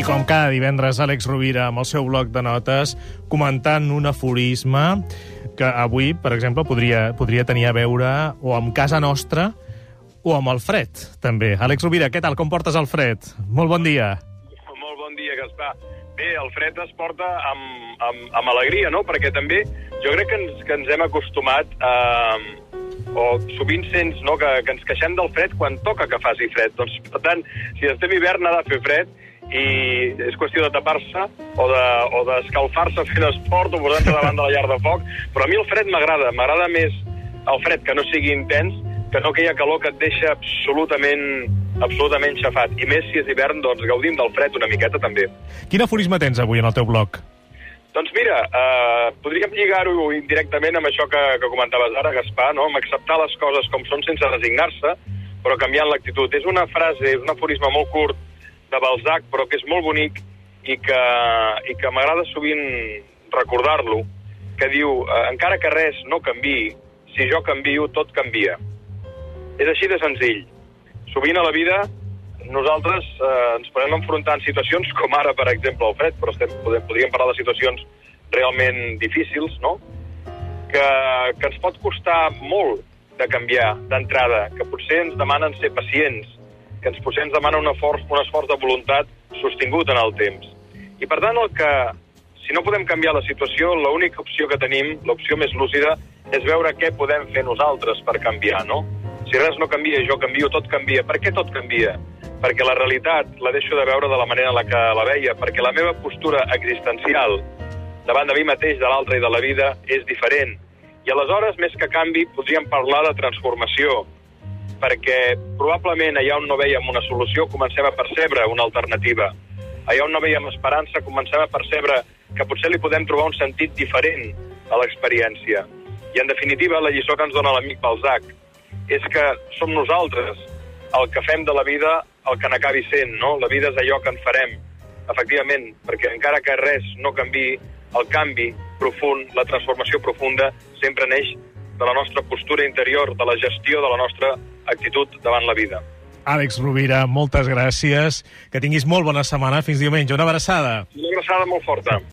I com cada divendres, Àlex Rovira, amb el seu bloc de notes, comentant un aforisme que avui, per exemple, podria, podria tenir a veure o amb casa nostra o amb el fred, també. Àlex Rovira, què tal? Com portes el fred? Molt bon dia. Molt bon dia, Gaspar. Bé, el fred es porta amb, amb, amb alegria, no? Perquè també jo crec que ens, que ens hem acostumat a... o sovint sents no, que, que ens queixem del fred quan toca que faci fred. Doncs, per tant, si estem hivern ha de fer fred i és qüestió de tapar-se o de- o d'escalfar-se fent esport o posant-se davant de la llar de foc. Però a mi el fred m'agrada. M'agrada més el fred que no sigui intens que no aquella calor que et deixa absolutament absolutament xafat. I més si és hivern, doncs gaudim del fred una miqueta també. Quin aforisme tens avui en el teu bloc? Doncs mira, eh, podríem lligar-ho indirectament amb això que, que comentaves ara, Gaspar, no? amb acceptar les coses com són sense resignar-se, però canviant l'actitud. És una frase, és un aforisme molt curt de Balzac, però que és molt bonic i que, i que m'agrada sovint recordar-lo, que diu, eh, encara que res no canvi, si jo canvio, tot canvia. És així de senzill. Sovint a la vida nosaltres eh, ens podem enfrontar en situacions com ara, per exemple, el fred, però estem, podem, podríem parlar de situacions realment difícils, no? Que, que ens pot costar molt de canviar d'entrada, que potser ens demanen ser pacients, que ens ens demana un esforç, un esforç de voluntat sostingut en el temps. I per tant, el que, si no podem canviar la situació, l'única opció que tenim, l'opció més lúcida, és veure què podem fer nosaltres per canviar, no? Si res no canvia, jo canvio, tot canvia. Per què tot canvia? Perquè la realitat la deixo de veure de la manera en la que la veia, perquè la meva postura existencial davant de mi mateix, de l'altre i de la vida és diferent. I aleshores, més que canvi, podríem parlar de transformació, perquè probablement allà on no veiem una solució comencem a percebre una alternativa. Allà on no veiem esperança comencem a percebre que potser li podem trobar un sentit diferent a l'experiència. I en definitiva, la lliçó que ens dona l'amic Balzac és que som nosaltres el que fem de la vida el que n'acabi sent, no? La vida és allò que en farem, efectivament, perquè encara que res no canvi, el canvi profund, la transformació profunda, sempre neix de la nostra postura interior, de la gestió de la nostra actitud davant la vida. Àlex Rovira, moltes gràcies. Que tinguis molt bona setmana. Fins diumenge. Una abraçada. Una abraçada molt forta.